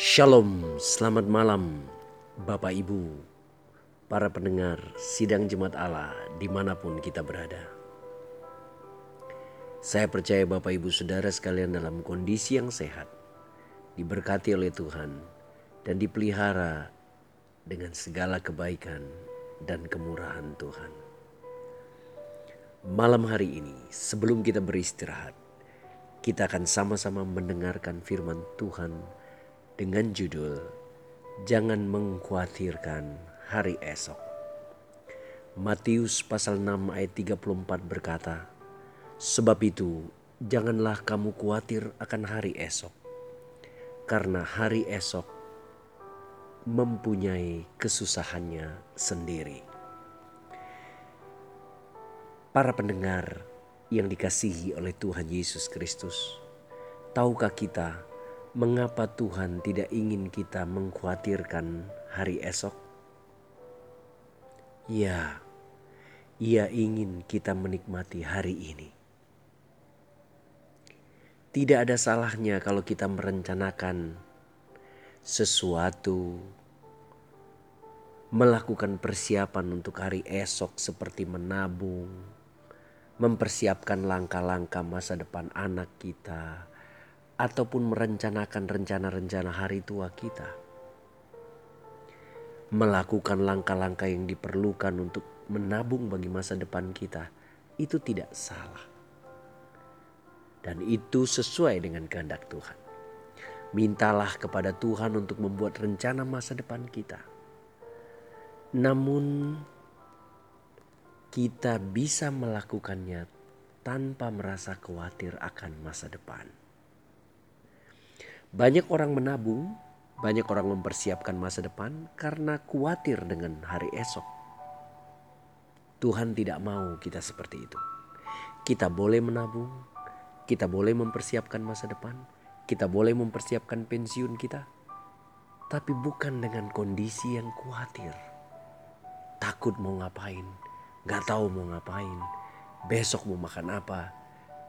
Shalom, selamat malam Bapak Ibu, para pendengar sidang Jemaat Allah di mana pun kita berada. Saya percaya Bapak Ibu Saudara sekalian dalam kondisi yang sehat, diberkati oleh Tuhan dan dipelihara dengan segala kebaikan dan kemurahan Tuhan. Malam hari ini sebelum kita beristirahat, kita akan sama-sama mendengarkan firman Tuhan dengan judul Jangan Mengkhawatirkan Hari Esok. Matius pasal 6 ayat 34 berkata, Sebab itu janganlah kamu khawatir akan hari esok, karena hari esok mempunyai kesusahannya sendiri. Para pendengar yang dikasihi oleh Tuhan Yesus Kristus, tahukah kita mengapa Tuhan tidak ingin kita mengkhawatirkan hari esok? Ya, Ia ingin kita menikmati hari ini. Tidak ada salahnya kalau kita merencanakan sesuatu, melakukan persiapan untuk hari esok seperti menabung, mempersiapkan langkah-langkah masa depan anak kita, ataupun merencanakan rencana-rencana hari tua kita. Melakukan langkah-langkah yang diperlukan untuk menabung bagi masa depan kita itu tidak salah. Dan itu sesuai dengan kehendak Tuhan. Mintalah kepada Tuhan untuk membuat rencana masa depan kita. Namun kita bisa melakukannya tanpa merasa khawatir akan masa depan. Banyak orang menabung, banyak orang mempersiapkan masa depan karena khawatir dengan hari esok. Tuhan tidak mau kita seperti itu. Kita boleh menabung, kita boleh mempersiapkan masa depan, kita boleh mempersiapkan pensiun kita, tapi bukan dengan kondisi yang khawatir. Takut mau ngapain, gak tahu mau ngapain, besok mau makan apa.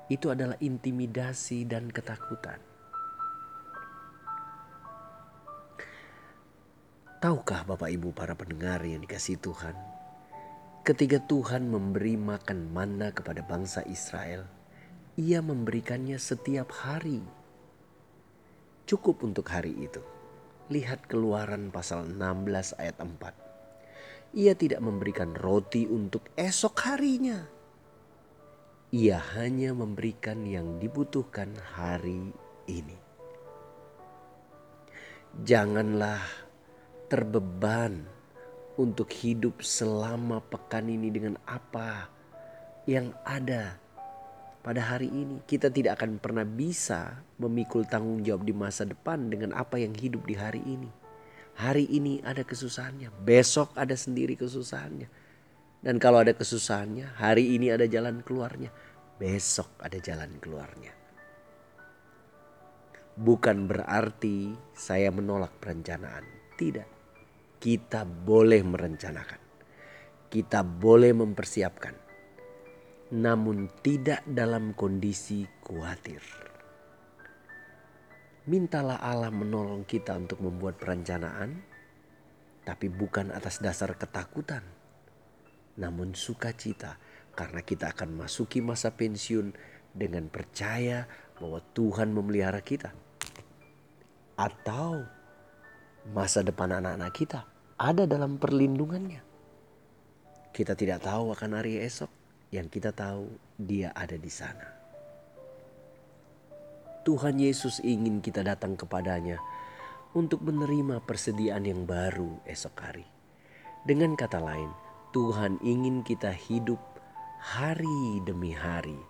Itu adalah intimidasi dan ketakutan. Tahukah Bapak Ibu para pendengar yang dikasih Tuhan? Ketika Tuhan memberi makan mana kepada bangsa Israel, ia memberikannya setiap hari. Cukup untuk hari itu. Lihat keluaran pasal 16 ayat 4. Ia tidak memberikan roti untuk esok harinya. Ia hanya memberikan yang dibutuhkan hari ini. Janganlah terbeban untuk hidup selama pekan ini dengan apa yang ada pada hari ini. Kita tidak akan pernah bisa memikul tanggung jawab di masa depan dengan apa yang hidup di hari ini. Hari ini ada kesusahannya, besok ada sendiri kesusahannya. Dan kalau ada kesusahannya, hari ini ada jalan keluarnya, besok ada jalan keluarnya. Bukan berarti saya menolak perencanaan, tidak kita boleh merencanakan, kita boleh mempersiapkan, namun tidak dalam kondisi khawatir. Mintalah Allah menolong kita untuk membuat perencanaan, tapi bukan atas dasar ketakutan, namun sukacita karena kita akan masuki masa pensiun dengan percaya bahwa Tuhan memelihara kita. Atau masa depan anak-anak kita ada dalam perlindungannya. Kita tidak tahu akan hari esok, yang kita tahu dia ada di sana. Tuhan Yesus ingin kita datang kepadanya untuk menerima persediaan yang baru esok hari. Dengan kata lain, Tuhan ingin kita hidup hari demi hari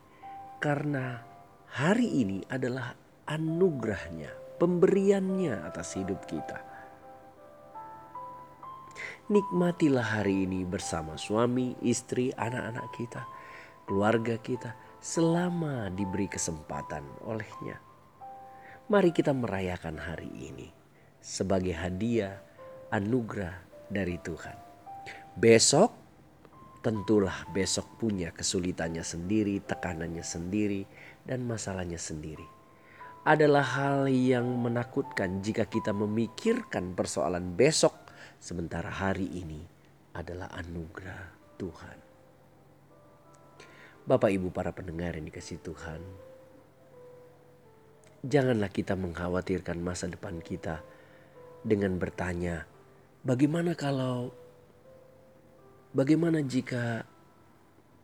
karena hari ini adalah anugerahnya, pemberiannya atas hidup kita. Nikmatilah hari ini bersama suami, istri, anak-anak kita, keluarga kita selama diberi kesempatan olehnya. Mari kita merayakan hari ini sebagai hadiah anugerah dari Tuhan. Besok tentulah besok punya kesulitannya sendiri, tekanannya sendiri, dan masalahnya sendiri. adalah hal yang menakutkan jika kita memikirkan persoalan besok, sementara hari ini adalah anugerah Tuhan. Bapak, ibu, para pendengar yang dikasih Tuhan, janganlah kita mengkhawatirkan masa depan kita dengan bertanya, "Bagaimana kalau, bagaimana jika..."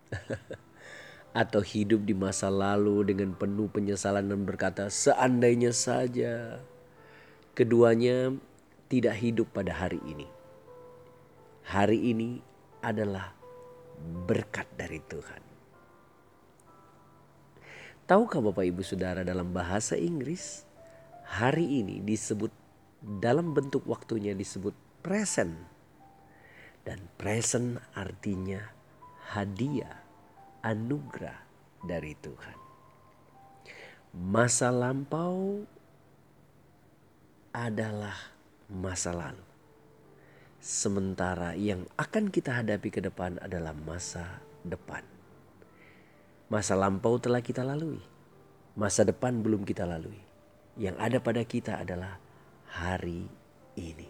atau hidup di masa lalu dengan penuh penyesalan dan berkata, "Seandainya saja keduanya tidak hidup pada hari ini." Hari ini adalah berkat dari Tuhan. Tahukah Bapak Ibu Saudara dalam bahasa Inggris hari ini disebut dalam bentuk waktunya disebut present. Dan present artinya hadiah anugerah dari Tuhan. Masa lampau adalah masa lalu. Sementara yang akan kita hadapi ke depan adalah masa depan. Masa lampau telah kita lalui. Masa depan belum kita lalui. Yang ada pada kita adalah hari ini.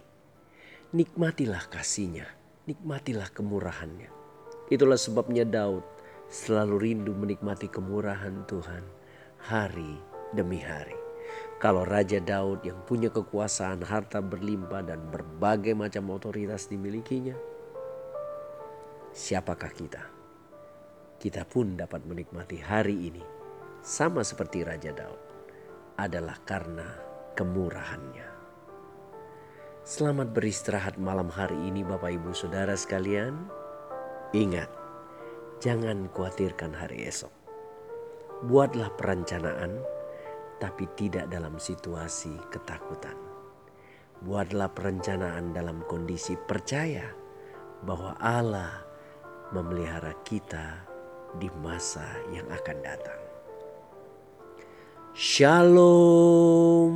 Nikmatilah kasihnya, nikmatilah kemurahannya. Itulah sebabnya Daud selalu rindu menikmati kemurahan Tuhan hari demi hari. Kalau Raja Daud yang punya kekuasaan, harta berlimpah dan berbagai macam otoritas dimilikinya, siapakah kita? Kita pun dapat menikmati hari ini sama seperti Raja Daud adalah karena kemurahannya. Selamat beristirahat malam hari ini Bapak Ibu Saudara sekalian. Ingat, Jangan khawatirkan hari esok. Buatlah perencanaan, tapi tidak dalam situasi ketakutan. Buatlah perencanaan dalam kondisi percaya bahwa Allah memelihara kita di masa yang akan datang. Shalom.